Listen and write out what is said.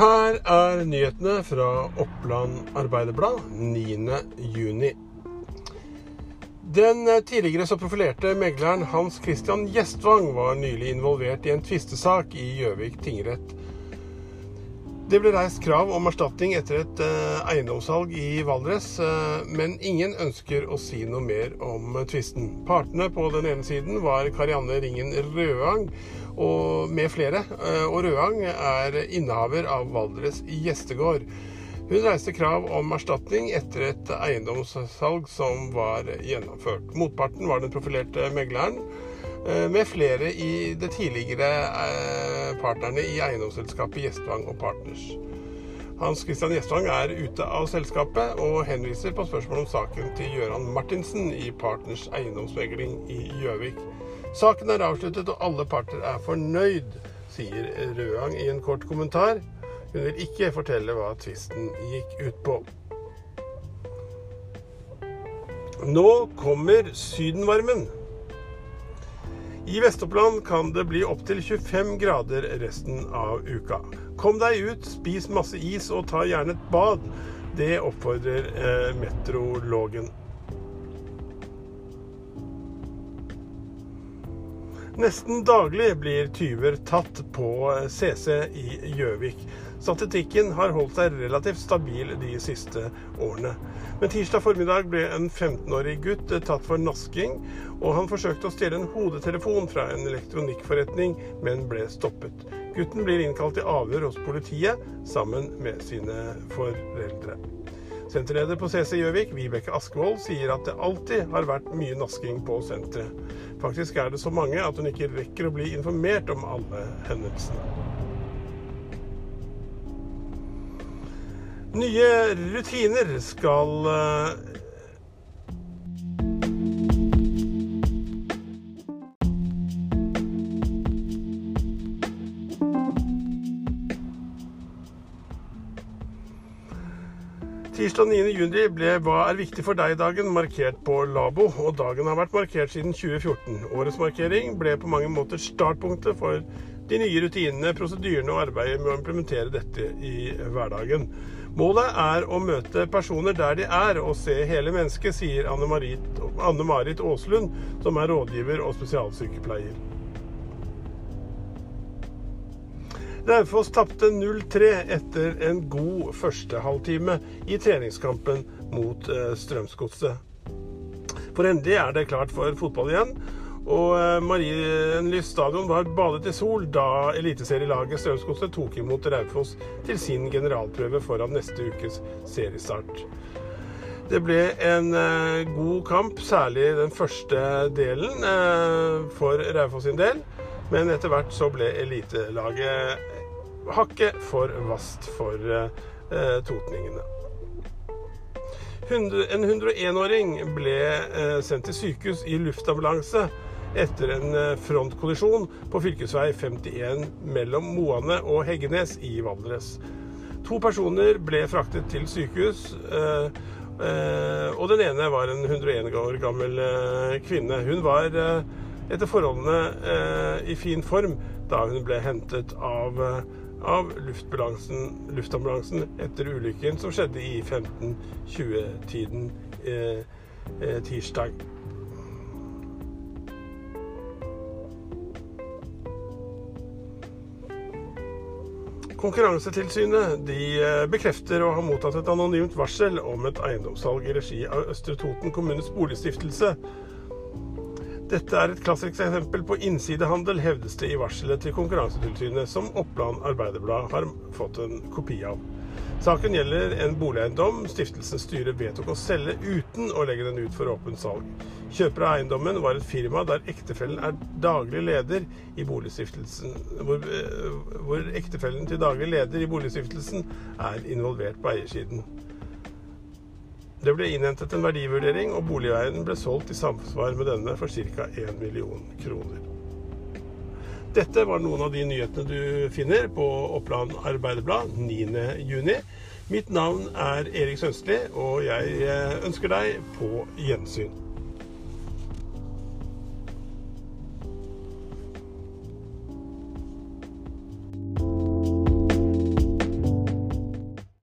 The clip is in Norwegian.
Her er nyhetene fra Oppland Arbeiderblad 9.6. Den tidligere så profilerte megleren Hans Christian Gjestvang var nylig involvert i en tvistesak i Gjøvik tingrett. Det ble reist krav om erstatning etter et eh, eiendomssalg i Valdres, eh, men ingen ønsker å si noe mer om tvisten. Partene på den ene siden var Karianne Ringen Røang og med flere, eh, og Røang er innehaver av Valdres gjestegård. Hun reiste krav om erstatning etter et eiendomssalg som var gjennomført. Motparten var den profilerte megleren med flere i det tidligere eh, partnerne i eiendomsselskapet Gjestvang og Partners. Hans Christian Gjestvang er ute av selskapet og henviser på spørsmål om saken til Gøran Martinsen i Partners eiendomsmegling i Gjøvik. Saken er avsluttet og alle parter er fornøyd, sier Røang i en kort kommentar. Hun vil ikke fortelle hva tvisten gikk ut på. Nå kommer sydenvarmen. I Vest-Oppland kan det bli opptil 25 grader resten av uka. Kom deg ut, spis masse is og ta gjerne et bad. Det oppfordrer eh, meteorologen. Nesten daglig blir tyver tatt på CC i Gjøvik. Statistikken har holdt seg relativt stabil de siste årene. Men tirsdag formiddag ble en 15-årig gutt tatt for nasking, og han forsøkte å stjele en hodetelefon fra en elektronikkforretning, men ble stoppet. Gutten blir innkalt til avhør hos politiet sammen med sine foreldre. Senterleder på CC Gjøvik, Vibeke Askevold, sier at det alltid har vært mye nasking på senteret. Faktisk er det så mange at hun ikke rekker å bli informert om alle hendelsene. Nye rutiner skal Tirsdag 9.6 ble Hva er viktig for deg-dagen markert på Labo, og dagen har vært markert siden 2014. Årets markering ble på mange måter startpunktet for de nye rutinene, prosedyrene og arbeidet med å implementere dette i hverdagen. Målet er å møte personer der de er, og se hele mennesket, sier Anne-Marit Anne Aaslund, som er rådgiver og spesialsykepleier. Raufoss tapte 0-3 etter en god første halvtime i treningskampen mot eh, Strømsgodset. For endelig er det klart for fotball igjen. Og eh, Marienlyst stadion var badet i sol da eliteserielaget Strømsgodset tok imot Raufoss til sin generalprøve foran neste ukes seriestart. Det ble en eh, god kamp, særlig den første delen for Raufoss sin del. Men etter hvert så ble elitelaget hakket for vast for totningene. En 101-åring ble sendt til sykehus i luftambulanse etter en eh, frontkollisjon på fv. 51 mellom Moane og Heggenes i Valdres. To personer ble fraktet til sykehus, eh, eh, og den ene var en 101 år gammel kvinne. Hun var etter forholdene i fin form da hun ble hentet av, av luftambulansen etter ulykken som skjedde i 15-20-tiden tirsdag. Konkurransetilsynet eh, bekrefter å ha mottatt et anonymt varsel om et eiendomssalg i regi av Østre Toten kommunes boligstiftelse. Dette er et klassisk eksempel på innsidehandel, hevdes det i varselet til Konkurransetilsynet, som Oppland Arbeiderblad har fått en kopi av. Saken gjelder en boligeiendom stiftelsens styre vedtok å selge uten å legge den ut for åpent salg. Kjøper av eiendommen var et firma der ektefellen er daglig leder i boligstiftelsen, hvor, eh, hvor ektefellen til daglig leder i boligstiftelsen er involvert på eiersiden. Det ble innhentet en verdivurdering, og boligeieren ble solgt i samsvar med denne for ca. 1 million kroner. Dette var noen av de nyhetene du finner på Oppland Arbeiderblad 9.6. Mitt navn er Erik Sønstli, og jeg eh, ønsker deg på gjensyn.